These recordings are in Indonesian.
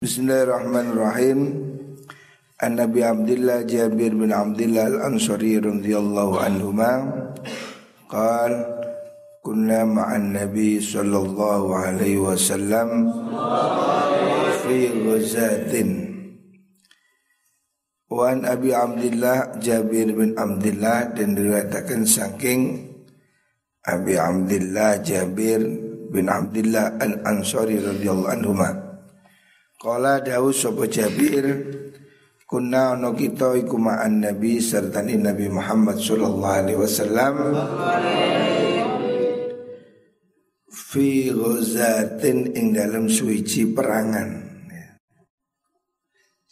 Bismillahirrahmanirrahim. An Nabi Abdullah Jabir bin Abdullah Al-Ansari radhiyallahu anhuma qal kunna ma'an Nabi sallallahu alaihi wasallam fi ghazatin Wan Abi Abdullah Jabir bin Abdullah dan diriwayatkan saking Abi Abdullah Jabir bin Abdullah Al-Ansari radhiyallahu anhuma Kala dawu sapa Jabir kunna ono kita iku ma'an Nabi serta Nabi Muhammad sallallahu alaihi wasallam fi ghazatin ing dalam suici perangan.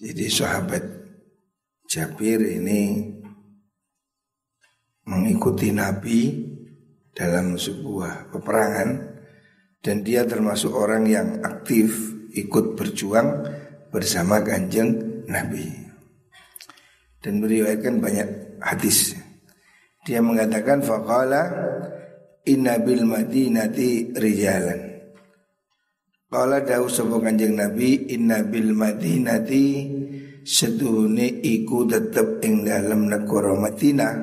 Jadi sahabat Jabir ini mengikuti Nabi dalam sebuah peperangan dan dia termasuk orang yang aktif ikut berjuang bersama kanjeng Nabi dan meriwayatkan banyak hadis. Dia mengatakan faqala inna bil madinati rijalan. Qala dawu sapa kanjeng Nabi inna bil madinati sedune iku tetep ing dalam negara Madinah.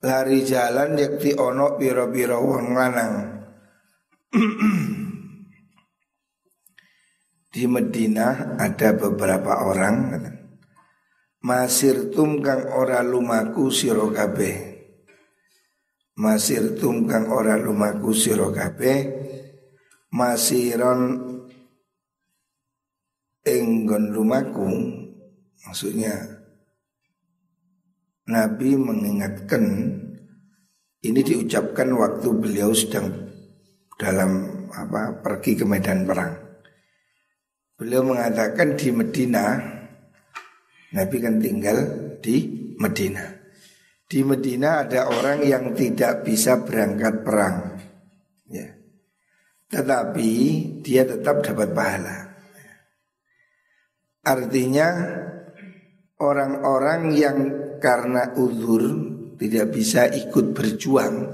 Lari jalan yakti ono piro-piro wong lanang. Di Medina ada beberapa orang Masir tum kang ora lumaku sira kabeh. Masir tum kang ora lumaku sira kabeh. Masiron enggon lumaku maksudnya Nabi mengingatkan ini diucapkan waktu beliau sedang dalam apa pergi ke medan perang. Beliau mengatakan di Medina Nabi kan tinggal di Medina. Di Medina ada orang yang tidak bisa berangkat perang ya. Tetapi dia tetap dapat pahala. Artinya orang-orang yang karena uzur tidak bisa ikut berjuang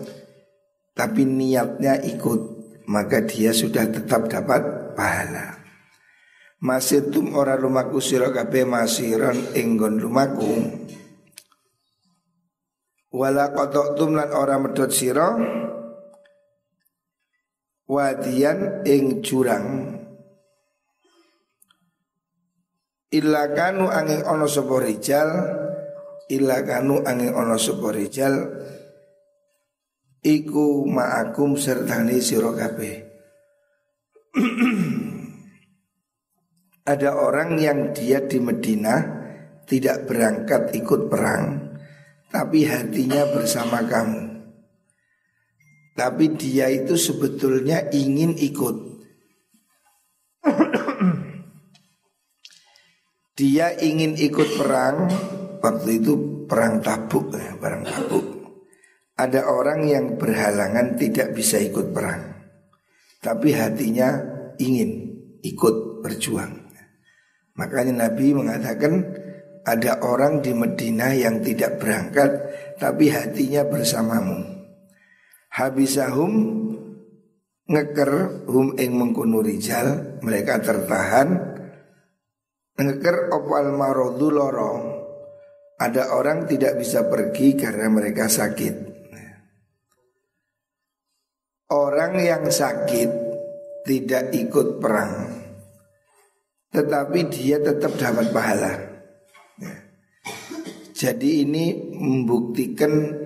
Tapi niatnya ikut Maka dia sudah tetap dapat pahala Masirtum ora lumaku sira kabeh masiran enggon lumaku Wala qata'tum lan ora medhot sira. Wadian ing jurang. Illa kanu angin ono sapa rijal Illa angin ono sapa rijal Iku ma'akum sertani sira kabeh ada orang yang dia di Medina tidak berangkat ikut perang, tapi hatinya bersama kamu. Tapi dia itu sebetulnya ingin ikut. dia ingin ikut perang waktu itu perang tabuk ya, perang tabuk. Ada orang yang berhalangan tidak bisa ikut perang, tapi hatinya ingin ikut berjuang. Makanya Nabi mengatakan ada orang di Medina yang tidak berangkat tapi hatinya bersamamu. Habisahum ngeker hum ing mengkunu rijal mereka tertahan. Ngeker opal marodu loro? Ada orang tidak bisa pergi karena mereka sakit. Orang yang sakit tidak ikut perang tetapi dia tetap dapat pahala. Ya. Jadi ini membuktikan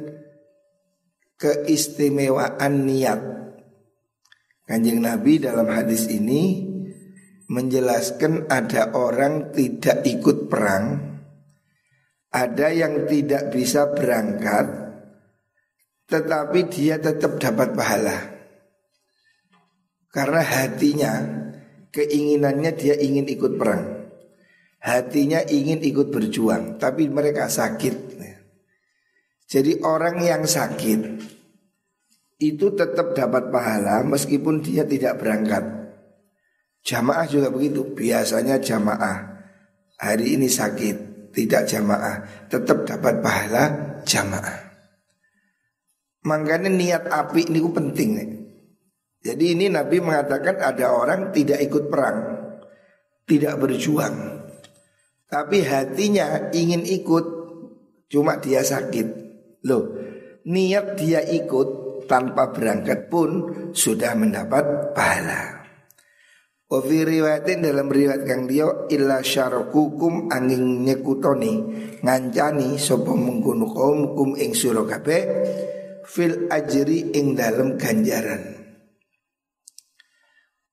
keistimewaan niat. Kanjeng Nabi dalam hadis ini menjelaskan ada orang tidak ikut perang, ada yang tidak bisa berangkat, tetapi dia tetap dapat pahala. Karena hatinya keinginannya dia ingin ikut perang. Hatinya ingin ikut berjuang, tapi mereka sakit. Jadi orang yang sakit itu tetap dapat pahala meskipun dia tidak berangkat. Jamaah juga begitu. Biasanya jamaah hari ini sakit, tidak jamaah, tetap dapat pahala jamaah. Makanya niat api ini penting nih. Jadi ini Nabi mengatakan ada orang tidak ikut perang tidak berjuang. Tapi hatinya ingin ikut, cuma dia sakit. Loh, niat dia ikut tanpa berangkat pun sudah mendapat pahala. Wafi riwayatin dalam riwayat kang dia illa syarakukum angin nyekutoni ngancani sapa mengkono kaum kum ing kabeh fil ajri ing dalam ganjaran.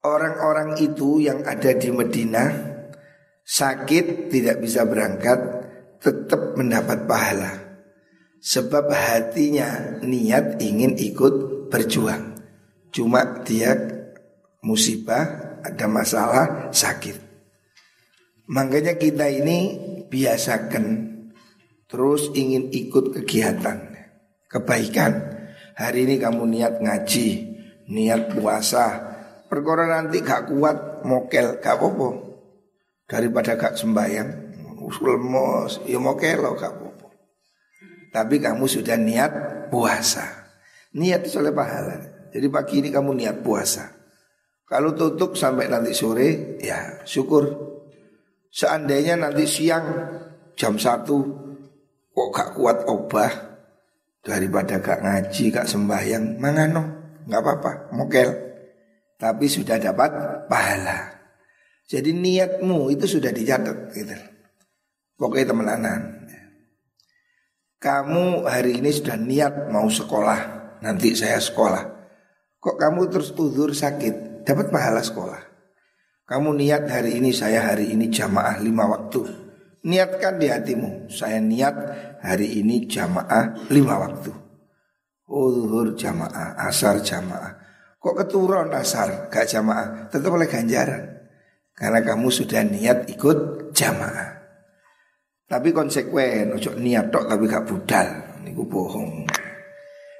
Orang-orang itu yang ada di Medina sakit tidak bisa berangkat tetap mendapat pahala. Sebab hatinya niat ingin ikut berjuang. Cuma dia musibah ada masalah sakit. Makanya kita ini biasakan terus ingin ikut kegiatan kebaikan. Hari ini kamu niat ngaji, niat puasa. Perkara nanti gak kuat mokel gak apa-apa. Daripada gak sembahyang, usul mos, ya mokel lo gak apa-apa. Tapi kamu sudah niat puasa. Niat itu oleh pahala. Jadi pagi ini kamu niat puasa. Kalau tutup sampai nanti sore, ya syukur. Seandainya nanti siang jam satu kok gak kuat obah daripada gak ngaji, gak sembahyang, mangano, nggak apa-apa, mokel. Tapi sudah dapat pahala. Jadi niatmu itu sudah dicatat gitu. Pokoknya temenanan. Kamu hari ini sudah niat mau sekolah, nanti saya sekolah. Kok kamu terus udur sakit? dapat pahala sekolah. Kamu niat hari ini saya hari ini jamaah lima waktu. Niatkan di hatimu, saya niat hari ini jamaah lima waktu. Zuhur jamaah, asar jamaah. Kok keturun asar gak jamaah, tetap oleh ganjaran. Karena kamu sudah niat ikut jamaah. Tapi konsekuen, ojo niat tok tapi gak budal. Ini bohong.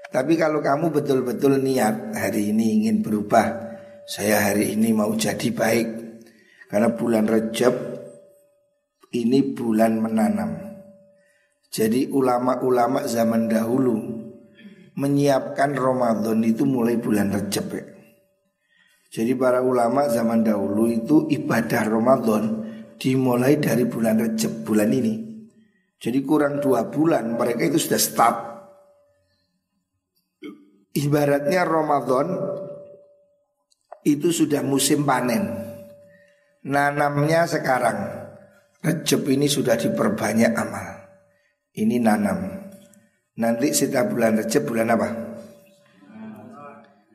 Tapi kalau kamu betul-betul niat hari ini ingin berubah saya hari ini mau jadi baik karena bulan Rejab ini bulan menanam. Jadi ulama-ulama zaman dahulu menyiapkan Ramadan itu mulai bulan Rejab ya. Jadi para ulama zaman dahulu itu ibadah Ramadan dimulai dari bulan Rejab bulan ini. Jadi kurang dua bulan mereka itu sudah start. Ibaratnya Ramadan itu sudah musim panen. Nanamnya sekarang. Rejab ini sudah diperbanyak amal. Ini nanam. Nanti setiap bulan Rejab bulan apa?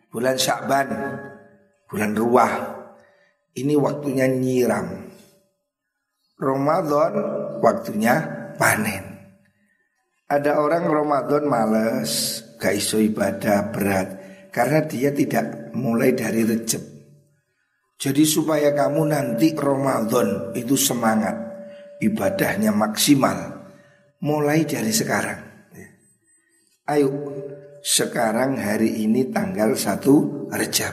Bulan Syakban, bulan Ruah. Ini waktunya nyiram. Ramadan waktunya panen. Ada orang Ramadan males, gak iso ibadah berat karena dia tidak mulai dari Recep. Jadi supaya kamu nanti Ramadan itu semangat, ibadahnya maksimal, mulai dari sekarang. Ayo, sekarang hari ini tanggal 1 Rejab.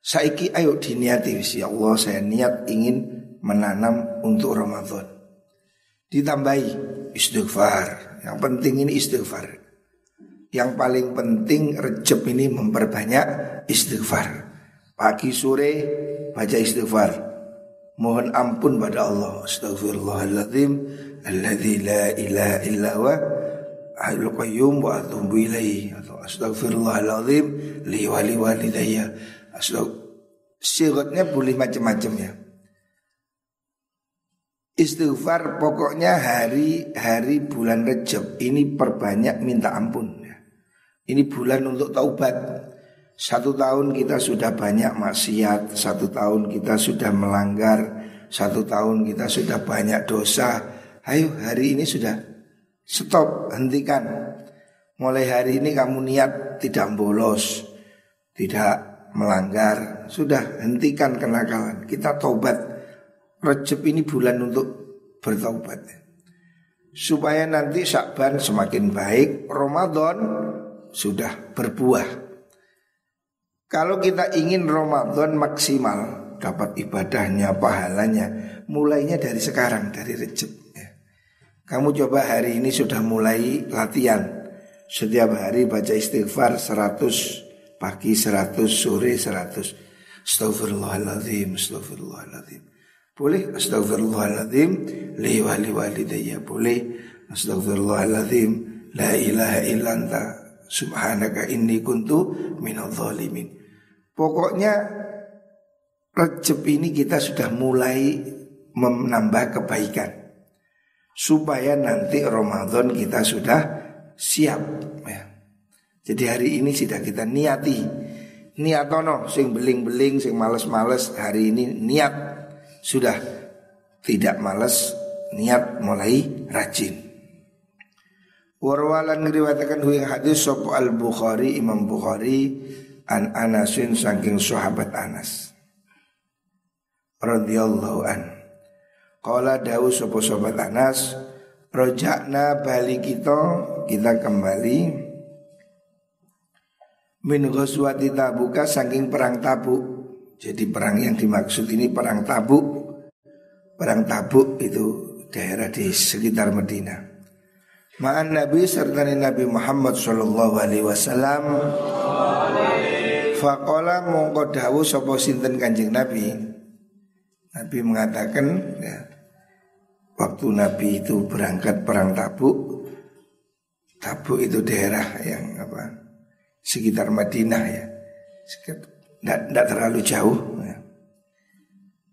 Saiki ayo diniati ya Allah saya niat ingin menanam untuk Ramadan. Ditambahi istighfar. Yang penting ini istighfar. Yang paling penting Rejab ini memperbanyak istighfar. Pagi sore baca istighfar. Mohon ampun pada Allah. Astagfirullahaladzim. Alladzi la ilaha illa wa Ahlul qayyum wa atubu ilaihi atau astagfirullahaladzim li wali walidayya. Astagfirullah boleh macam-macam ya. Istighfar pokoknya hari-hari bulan Rejab ini perbanyak minta ampun. Ini bulan untuk taubat. Satu tahun kita sudah banyak maksiat, satu tahun kita sudah melanggar, satu tahun kita sudah banyak dosa. Ayo hari ini sudah stop, hentikan. Mulai hari ini kamu niat tidak bolos, tidak melanggar, sudah hentikan kenakalan. Kita taubat. Rejab ini bulan untuk bertaubat. Supaya nanti Syakban semakin baik, Ramadan sudah berbuah. Kalau kita ingin Ramadan maksimal dapat ibadahnya, pahalanya, mulainya dari sekarang, dari Recep. Kamu coba hari ini sudah mulai latihan. Setiap hari baca istighfar 100, pagi 100, sore 100. Astagfirullahaladzim, astagfirullahaladzim. Boleh astagfirullahaladzim li wali walidayya boleh astagfirullahaladzim la ilaha illanta subhanaka inni kuntu minadh zalimin. Pokoknya Recep ini kita sudah mulai menambah kebaikan supaya nanti Ramadan kita sudah siap ya. Jadi hari ini sudah kita niati niatono sing beling-beling sing males-males hari ini niat sudah tidak males niat mulai rajin. Warwalan ngriwatakan hu hadis sop al Bukhari Imam Bukhari an Anasin saking sahabat Anas radhiyallahu an. Qala dawu sapa sobat Anas, rojakna bali kita kita kembali min ghazwati Tabuka saking perang Tabuk. Jadi perang yang dimaksud ini perang Tabuk. Perang Tabuk itu daerah di sekitar Medina. Ma'an Nabi serta Nabi Muhammad sallallahu alaihi wasallam Faqala mongko dawu sapa sinten Kanjeng Nabi Nabi mengatakan ya, waktu Nabi itu berangkat perang Tabuk, Tabuk itu daerah yang apa sekitar Madinah ya, tidak terlalu jauh. Ya.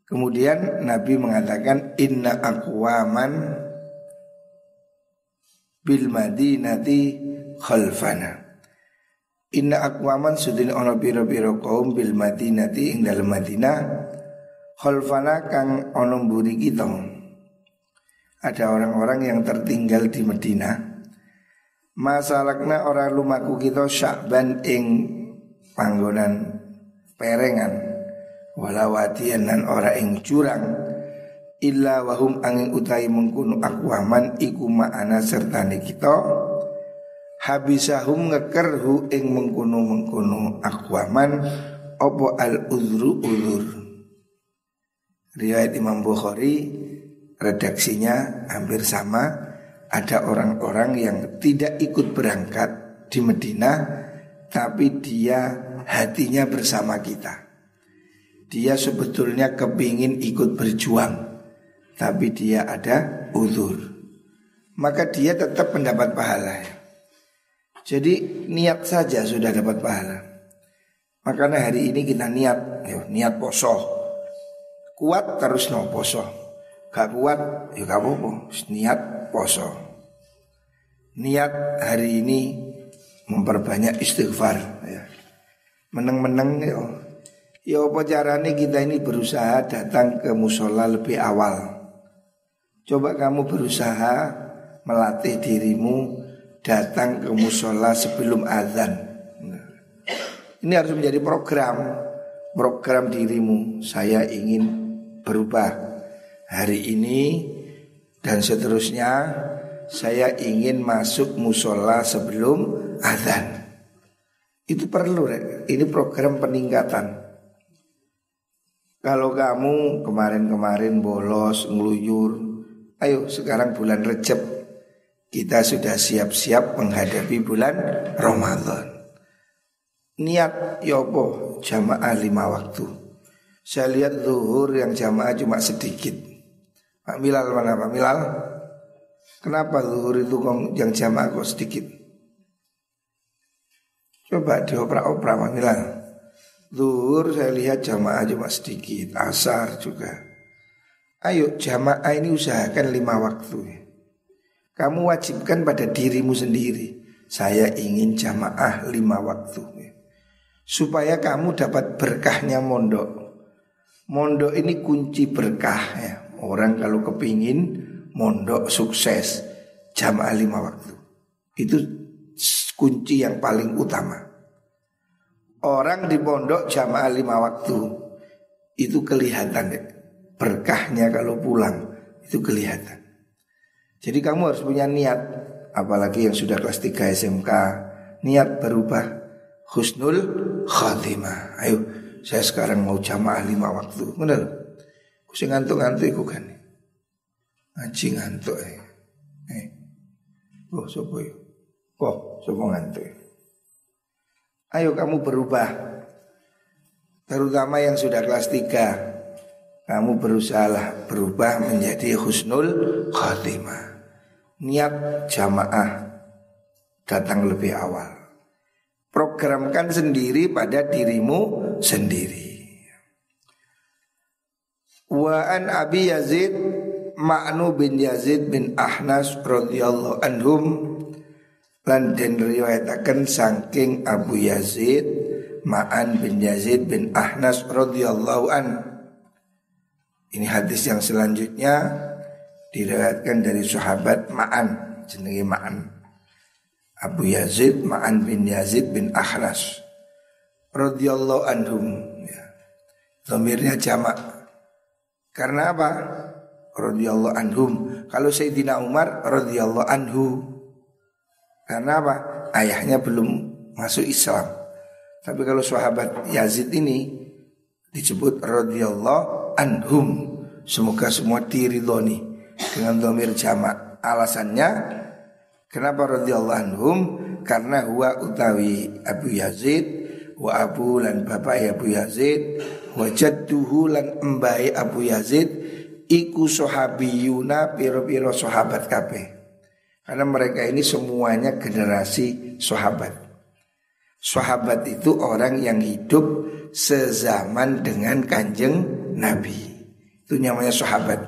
Kemudian Nabi mengatakan Inna akwaman bil madinati khalfana. Inna akwaman sudin ono biro biro kaum bil madinati ing dalam Madinah khalfana kang ono mburi kita. Ada orang-orang yang tertinggal di Medina. Masalakna orang lumaku kita syakban ing panggonan perengan. Walawatian dan ora ing curang illa wahum angin utai mengkunu akwaman iku ma'ana sertane kita. Habisahum ngekerhu ing mengkunu mengkunu akwaman. Opo al uzru uzur riwayat Imam Bukhari redaksinya hampir sama. Ada orang-orang yang tidak ikut berangkat di Medina, tapi dia hatinya bersama kita. Dia sebetulnya kepingin ikut berjuang, tapi dia ada uzur. Maka dia tetap mendapat pahala. Jadi niat saja sudah dapat pahala. Makanya hari ini kita niat, ya, niat poso. Kuat terus no poso. Gak kuat ya gak apa-apa. Niat poso. Niat hari ini memperbanyak istighfar ya. Meneng-meneng ya. Ya apa caranya kita ini berusaha datang ke musola lebih awal. Coba kamu berusaha melatih dirimu datang ke musola sebelum azan. Ini harus menjadi program program dirimu. Saya ingin berubah hari ini dan seterusnya saya ingin masuk musola sebelum azan. Itu perlu, ini program peningkatan. Kalau kamu kemarin-kemarin bolos, ngeluyur, ayo sekarang bulan Recep kita sudah siap-siap menghadapi bulan Ramadan. Niat yopo ya jamaah lima waktu. Saya lihat zuhur yang jamaah cuma sedikit. Pak Milal mana Pak Milal? Kenapa zuhur itu yang jamaah kok sedikit? Coba dioprak-oprak Pak Milal. Zuhur saya lihat jamaah cuma sedikit, asar juga. Ayo jamaah ini usahakan lima waktu. Kamu wajibkan pada dirimu sendiri. Saya ingin jamaah lima waktu. Supaya kamu dapat berkahnya mondok. Mondok ini kunci berkah ya. Orang kalau kepingin mondok sukses jamaah lima waktu. Itu kunci yang paling utama. Orang di pondok jamaah lima waktu itu kelihatan ya. Berkahnya kalau pulang itu kelihatan. Jadi kamu harus punya niat apalagi yang sudah kelas 3 SMK niat berubah husnul khatimah. Ayo saya sekarang mau jamaah lima waktu. Benar? Kusi ngantuk-ngantuk iku kan. Ngaji ngantuk eh. Eh. Oh, sopo yo. Oh, sopo ngantuk. Ayo kamu berubah. Terutama yang sudah kelas tiga kamu berusahalah berubah menjadi husnul khatimah. Niat jamaah datang lebih awal. Programkan sendiri pada dirimu sendiri. Wa an Abi Yazid Ma'nu bin Yazid bin Ahnas radhiyallahu anhum lan den riwayataken saking Abu Yazid Ma'an bin Yazid bin Ahnas radhiyallahu an ini hadis yang selanjutnya diriwayatkan dari sahabat Ma'an, jenenge Ma'an. Abu Yazid Ma'an bin Yazid bin Ahras radhiyallahu anhum ya. Domirnya jamak. Karena apa? radhiyallahu anhum. Kalau Sayyidina Umar radhiyallahu anhu. Karena apa? Ayahnya belum masuk Islam. Tapi kalau sahabat Yazid ini disebut radhiyallahu anhum. Semoga semua diridhoni dengan domir jamak. Alasannya kenapa radhiyallahu anhum? Karena huwa utawi Abu Yazid wa Abu lan bapak Abu Yazid wa jadduhu lan embai Abu Yazid iku sahabiyuna piro-piro sahabat kabeh. Karena mereka ini semuanya generasi sahabat. Sahabat itu orang yang hidup sezaman dengan kanjeng Nabi. Itu namanya sahabat.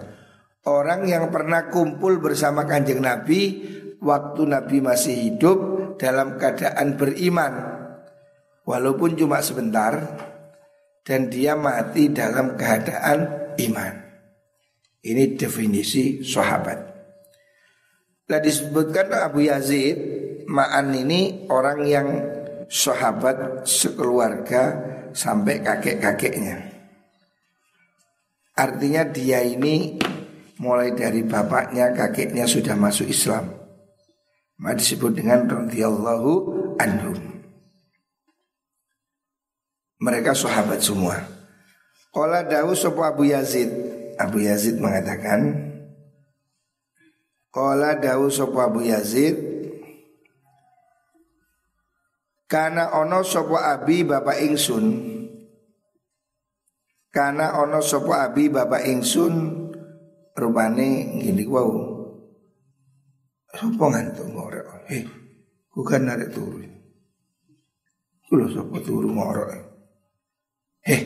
Orang yang pernah kumpul bersama kanjeng Nabi waktu Nabi masih hidup dalam keadaan beriman. Walaupun cuma sebentar dan dia mati dalam keadaan iman. Ini definisi sahabat. Nah disebutkan Abu Yazid Ma'an ini orang yang sahabat sekeluarga sampai kakek-kakeknya. Artinya dia ini mulai dari bapaknya, kakeknya sudah masuk Islam. Maka disebut dengan radhiyallahu anhum. Mereka sahabat semua. Qala dawu sapa Abu Yazid. Abu Yazid mengatakan Qala dawu sapa Abu Yazid? Karena ono sopo abi bapak ingsun? Karena ono sopo abi bapak ingsun? Rupane gini wow Sopo ngantuk ngorek? Hei Bukan narik turu. Kulo sopo turu ngorek Hei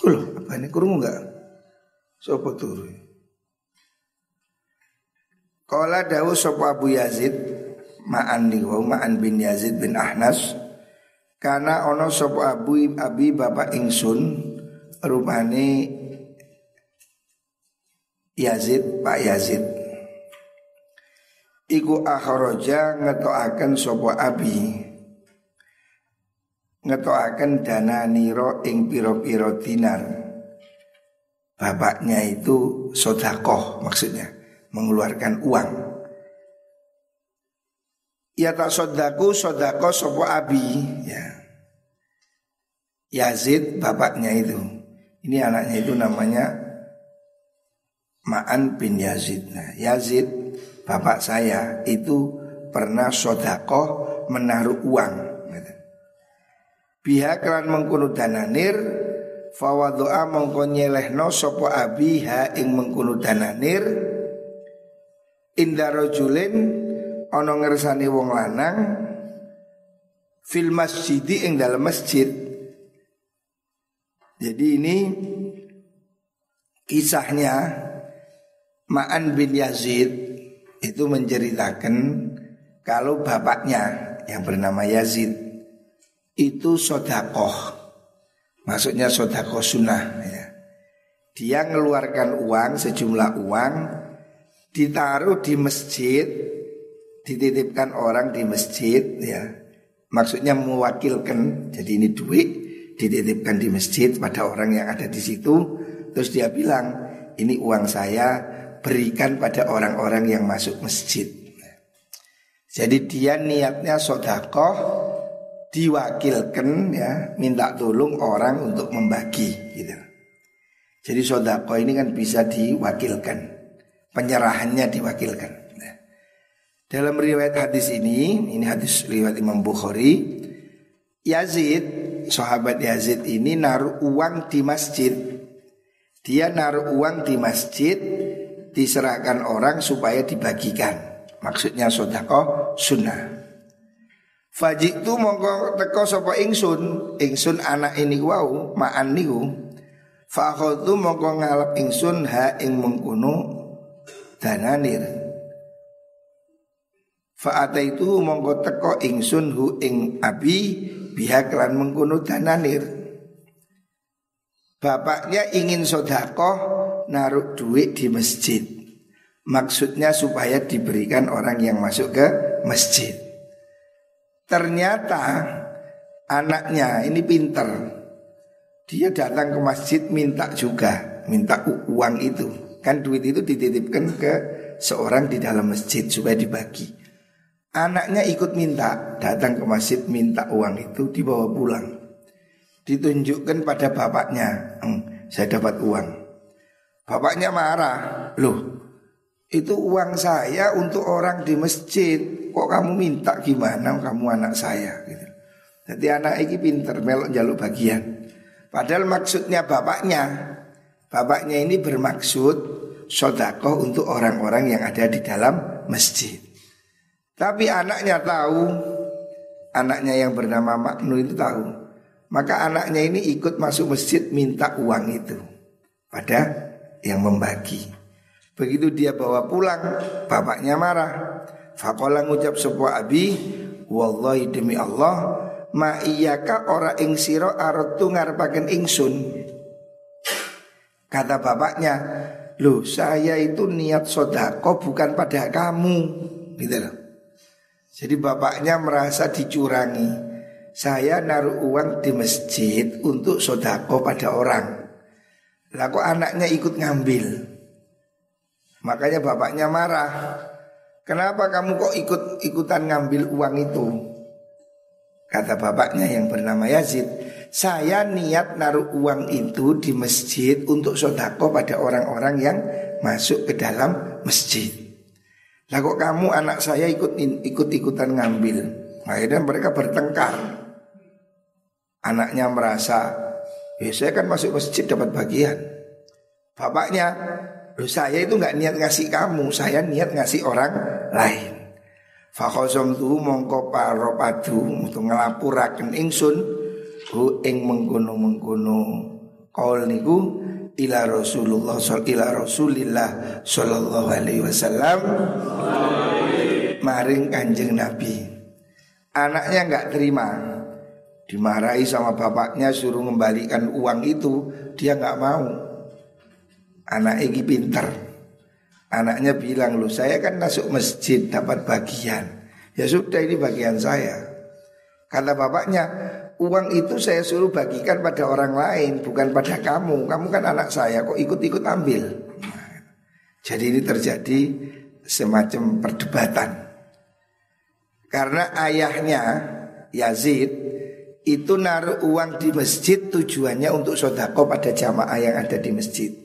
Kulo apa ini? Kurung enggak Sopo turu? Kala dawu sopo Abu Yazid Ma'an niku Ma'an bin Yazid bin Ahnas karena ono sapa abu abi bapak ingsun rupane Yazid Pak Yazid. Iku akharaja ngetoaken sapa abi ngetoaken dana niro ing piro-piro dinar. Bapaknya itu sodakoh maksudnya Mengeluarkan uang. Ya tak sodaku sodako sopo abi? Ya. Yazid bapaknya itu. Ini anaknya itu namanya Ma'an bin Yazid. Nah Yazid bapak saya itu pernah sodako menaruh uang Pihak kan mengkuno dananir Fawadoa mengko nyelehno sopo abi ha ing mengkuno dananir Indarojulin ana ngersani wong lanang fil masjid ing dalam masjid. Jadi ini kisahnya Ma'an bin Yazid itu menceritakan kalau bapaknya yang bernama Yazid itu sodakoh, maksudnya sodakoh sunnah. Ya. Dia mengeluarkan uang sejumlah uang ditaruh di masjid dititipkan orang di masjid ya maksudnya mewakilkan jadi ini duit dititipkan di masjid pada orang yang ada di situ terus dia bilang ini uang saya berikan pada orang-orang yang masuk masjid jadi dia niatnya sodakoh diwakilkan ya minta tolong orang untuk membagi gitu jadi sodakoh ini kan bisa diwakilkan penyerahannya diwakilkan dalam riwayat hadis ini, ini hadis riwayat Imam Bukhari, Yazid, sahabat Yazid ini naruh uang di masjid. Dia naruh uang di masjid diserahkan orang supaya dibagikan. Maksudnya sodako sunnah. Fajik tu mongko teko sapa ingsun, ingsun anak ini wau ma'an niku. Fakhadtu mongko ngalap ingsun ha ing mengkono dananir. Fa itu mongko teko ingsun hu ing abi biha kelan mengkono dananir. Bapaknya ingin sodakoh naruh duit di masjid. Maksudnya supaya diberikan orang yang masuk ke masjid. Ternyata anaknya ini pinter. Dia datang ke masjid minta juga, minta uang itu. Kan duit itu dititipkan ke seorang di dalam masjid supaya dibagi. Anaknya ikut minta, datang ke masjid minta uang itu dibawa pulang. Ditunjukkan pada bapaknya, saya dapat uang. Bapaknya marah, loh itu uang saya untuk orang di masjid kok kamu minta gimana kamu anak saya gitu. Jadi anak ini pinter melok jaluk bagian. Padahal maksudnya bapaknya, bapaknya ini bermaksud sodakoh untuk orang-orang yang ada di dalam masjid. Tapi anaknya tahu, anaknya yang bernama Maknu itu tahu. Maka anaknya ini ikut masuk masjid minta uang itu pada yang membagi. Begitu dia bawa pulang, bapaknya marah. Fakola ngucap sebuah abi Wallahi demi Allah Ma iyaka ora ing siro arotu ngarepaken ingsun. Kata bapaknya Loh saya itu niat sodako bukan pada kamu. Gitu loh. Jadi bapaknya merasa dicurangi. Saya naruh uang di masjid untuk sodako pada orang. Lalu anaknya ikut ngambil Makanya bapaknya marah. Kenapa kamu kok ikut-ikutan ngambil uang itu? Kata bapaknya yang bernama Yazid Saya niat naruh uang itu di masjid Untuk sodako pada orang-orang yang masuk ke dalam masjid. Lah kok kamu anak saya ikut ikut-ikutan ngambil? Akhirnya mereka bertengkar. Anaknya merasa Ya saya kan masuk masjid dapat bagian. Bapaknya Loh saya itu nggak niat ngasih kamu, saya niat ngasih orang lain. Fakhosom tu mongko paro padu untuk ngelapuraken ingsun hu ing mengkono mengkono kaul niku ila Rasulullah ila Rasulillah sallallahu alaihi wasallam maring Kanjeng Nabi. Anaknya nggak terima, dimarahi sama bapaknya suruh mengembalikan uang itu, dia nggak mau. Anak ini pinter Anaknya bilang lu saya kan masuk masjid dapat bagian. Ya sudah ini bagian saya. Kata bapaknya Uang itu saya suruh bagikan pada orang lain Bukan pada kamu. Kamu kan anak saya kok ikut-ikut ambil? Jadi ini terjadi semacam perdebatan. Karena ayahnya Yazid itu naruh uang di masjid tujuannya untuk sodako pada jamaah yang ada di masjid.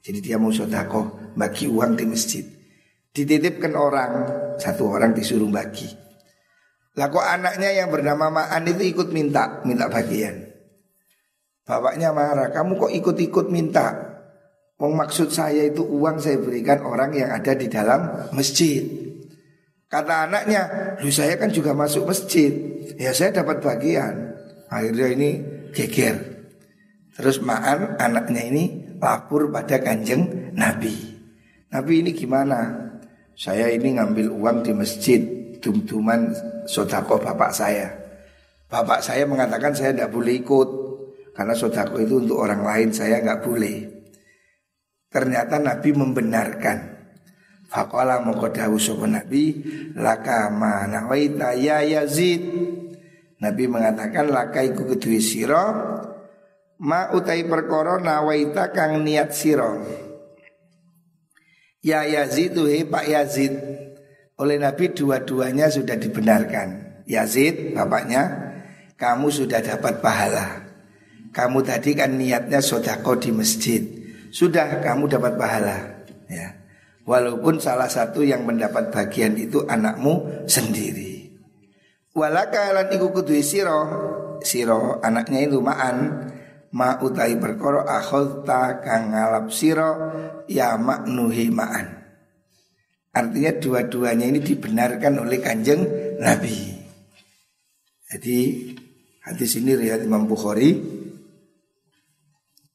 Jadi dia mau sodako bagi uang di masjid. Dititipkan orang, satu orang disuruh bagi. Kok anaknya yang bernama Ma'an itu ikut minta, minta bagian. Bapaknya marah, kamu kok ikut-ikut minta? Maksud saya itu uang saya berikan orang yang ada di dalam masjid. Kata anaknya, lu saya kan juga masuk masjid. Ya saya dapat bagian. Akhirnya ini geger. Terus Ma'an anaknya ini lapor pada kanjeng Nabi. Nabi ini gimana? Saya ini ngambil uang di masjid Dum-duman sodako bapak saya Bapak saya mengatakan saya tidak boleh ikut Karena sodako itu untuk orang lain saya nggak boleh Ternyata Nabi membenarkan Fakola mokodahu sopo Nabi Laka manawaita ya Yazid Nabi mengatakan laka iku kedui siro ma utai perkara nawaita kang niat siro Ya Yazid he Pak Yazid. Oleh Nabi dua-duanya sudah dibenarkan. Yazid bapaknya Kamu sudah dapat pahala. Kamu tadi kan niatnya sodako di masjid. Sudah kamu dapat pahala. Ya. Walaupun salah satu yang mendapat bagian itu anakmu sendiri. Walaka lan iku kudu siro Siro anaknya itu ma'an ma utai perkara akhadta kang ngalap sira ya maknuhi ma'an. Artinya dua-duanya ini dibenarkan oleh kanjeng Nabi. Jadi hadis ini riwayat Imam Bukhari.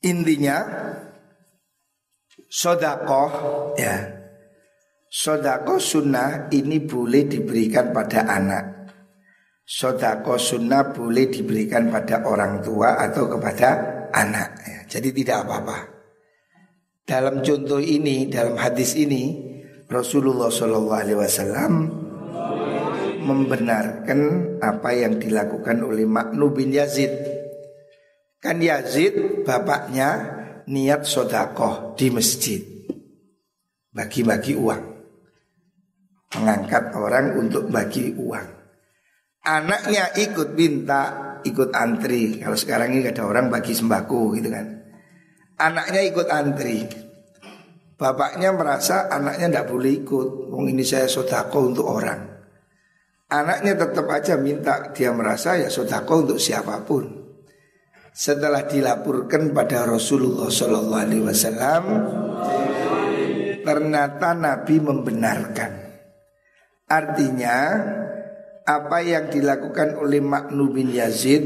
Intinya sodakoh ya Sodako sunnah ini boleh diberikan pada anak Sodako sunnah boleh diberikan pada orang tua atau kepada anak ya. Jadi tidak apa-apa Dalam contoh ini, dalam hadis ini Rasulullah SAW membenarkan apa yang dilakukan oleh Maknu bin Yazid Kan Yazid bapaknya niat sodakoh di masjid Bagi-bagi uang mengangkat orang untuk bagi uang. Anaknya ikut minta, ikut antri. Kalau sekarang ini ada orang bagi sembako gitu kan. Anaknya ikut antri. Bapaknya merasa anaknya tidak boleh ikut. Wong ini saya sodako untuk orang. Anaknya tetap aja minta. Dia merasa ya sodako untuk siapa pun. Setelah dilaporkan pada Rasulullah Shallallahu Alaihi Wasallam, ternyata Nabi membenarkan Artinya apa yang dilakukan oleh Maknu bin Yazid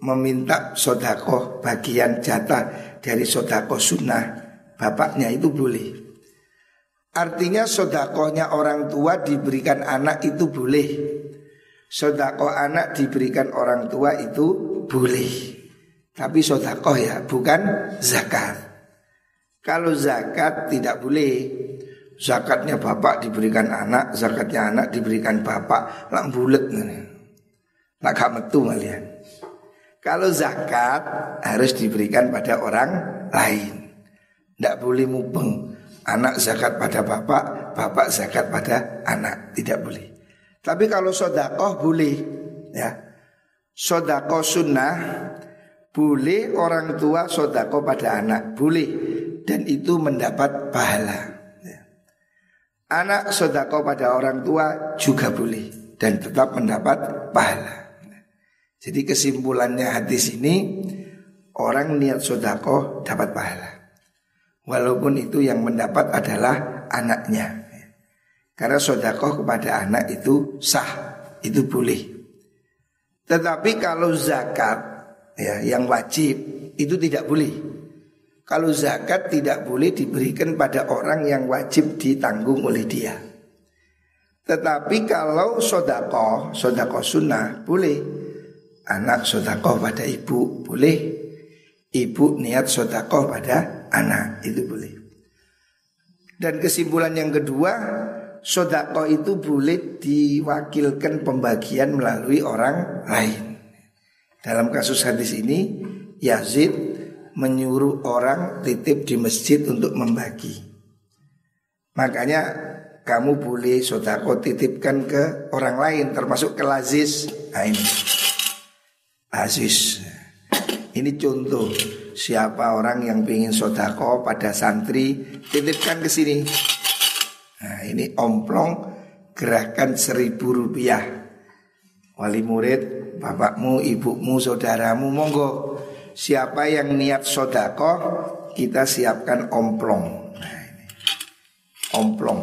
meminta sodakoh bagian jatah dari sodakoh sunnah bapaknya itu boleh. Artinya sodakohnya orang tua diberikan anak itu boleh. Sodakoh anak diberikan orang tua itu boleh. Tapi sodakoh ya bukan zakat. Kalau zakat tidak boleh zakatnya bapak diberikan anak, zakatnya anak diberikan bapak, lah bulet nih. Gak metu kalian. Kalau zakat harus diberikan pada orang lain. Tidak boleh mubeng. Anak zakat pada bapak, bapak zakat pada anak. Tidak boleh. Tapi kalau sodakoh boleh. Ya, Sodakoh sunnah boleh orang tua sodakoh pada anak. Boleh. Dan itu mendapat pahala. Anak sodako pada orang tua juga boleh dan tetap mendapat pahala. Jadi kesimpulannya hadis ini orang niat sodako dapat pahala. Walaupun itu yang mendapat adalah anaknya. Karena sodako kepada anak itu sah, itu boleh. Tetapi kalau zakat ya yang wajib itu tidak boleh. Kalau zakat tidak boleh diberikan pada orang yang wajib ditanggung oleh dia. Tetapi kalau sodako, sodako sunnah boleh. Anak sodako pada ibu boleh. Ibu niat sodako pada anak itu boleh. Dan kesimpulan yang kedua, sodako itu boleh diwakilkan pembagian melalui orang lain. Dalam kasus hadis ini, Yazid menyuruh orang titip di masjid untuk membagi. Makanya kamu boleh sodako titipkan ke orang lain termasuk ke lazis. Nah ini Aziz. Ini contoh siapa orang yang ingin sodako pada santri titipkan ke sini. Nah ini omplong gerakan seribu rupiah. Wali murid, bapakmu, ibumu, saudaramu, monggo Siapa yang niat sodako Kita siapkan omplong. Nah. Omplong.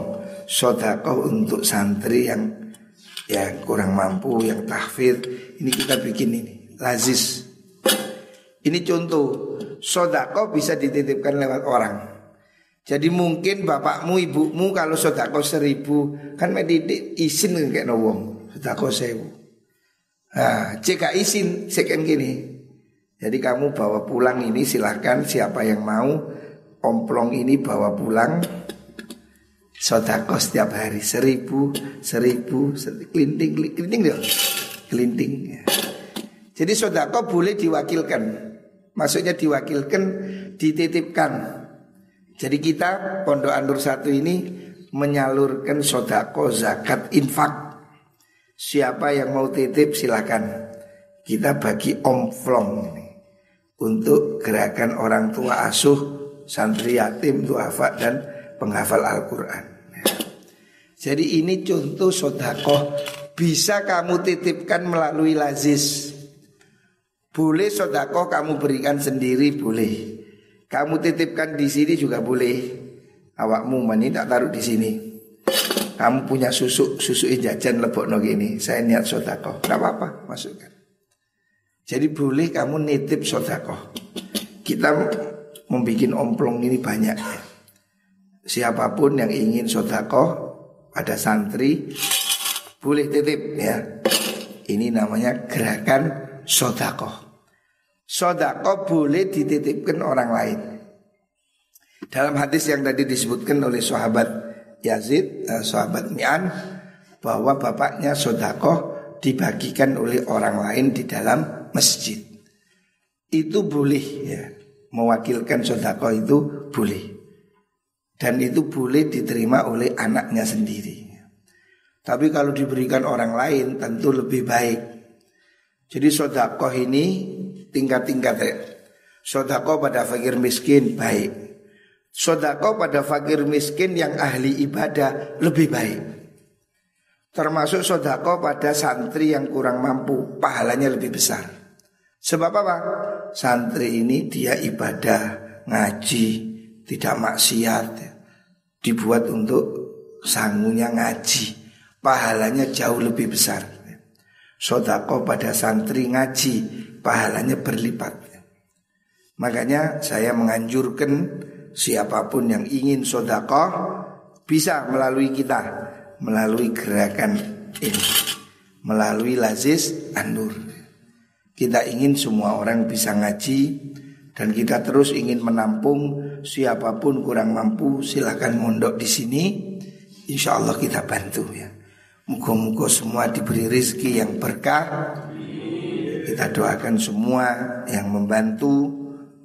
Sodako untuk santri yang Yang kurang mampu Yang tahfidz. Ini kita bikin ini Lazis. Ini contoh. Sodako bisa dititipkan lewat orang. Jadi mungkin bapakmu, ibumu kalau sodako seribu Kan medidik izin kayak nawong Sodako sewu. Nah, jika izin sekian gini jadi kamu bawa pulang ini silahkan. Siapa yang mau Omplong ini bawa pulang. Sodako setiap hari Seribu, seribu, Kelinting, kelinting dong Kelinting ya. Jadi sodako boleh diwakilkan. Maksudnya diwakilkan Dititipkan. Jadi kita Pondok Anur satu ini Menyalurkan sodako zakat infak. Siapa yang mau titip silakan Kita bagi omplong ini untuk gerakan orang tua asuh, santri yatim, duafa dan penghafal Al-Quran. Jadi ini contoh sodakoh bisa kamu titipkan melalui lazis. Boleh sodako kamu berikan sendiri boleh. Kamu titipkan di sini juga boleh. Awakmu mani tak taruh di sini. Kamu punya susu, susu jajan lebok no gini. Saya niat sodako. Tidak apa-apa, masukkan. Jadi boleh kamu nitip sodako. Kita membuat omplong ini banyak. Siapa pun yang ingin sodako pada santri boleh titip ya. Ini namanya gerakan sodako. Sodako boleh dititipkan orang lain. Dalam hadis yang tadi disebutkan oleh sahabat Yazid, eh, sahabat Mi'an, bahwa bapaknya sodako dibagikan oleh orang lain di dalam masjid. Itu boleh ya, mewakilkan sodako itu boleh. Dan itu boleh diterima oleh anaknya sendiri. Tapi kalau diberikan orang lain tentu lebih baik. Jadi sodakoh ini tingkat-tingkat ya. Sodako pada fakir miskin baik. Sodako pada fakir miskin yang ahli ibadah lebih baik. Termasuk sodako pada santri yang kurang mampu, pahalanya lebih besar. Sebab apa? Santri ini dia ibadah, ngaji, tidak maksiat, dibuat untuk sangunya ngaji, pahalanya jauh lebih besar. Sodako pada santri ngaji pahalanya berlipat. Makanya saya menganjurkan siapa pun yang ingin sodakoh bisa melalui kita, melalui gerakan ini, melalui lazis anur. Kita ingin semua orang bisa ngaji dan kita terus ingin menampung siapa pun kurang mampu silahkan mondok di sini. Insya Allah kita bantu ya. Muka-muka semua diberi rezeki yang berkah kita doakan semua yang membantu,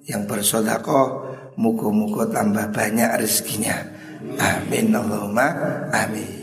yang bersodakoh, muka-muka tambah banyak rezekinya. Amin Allahumma amin.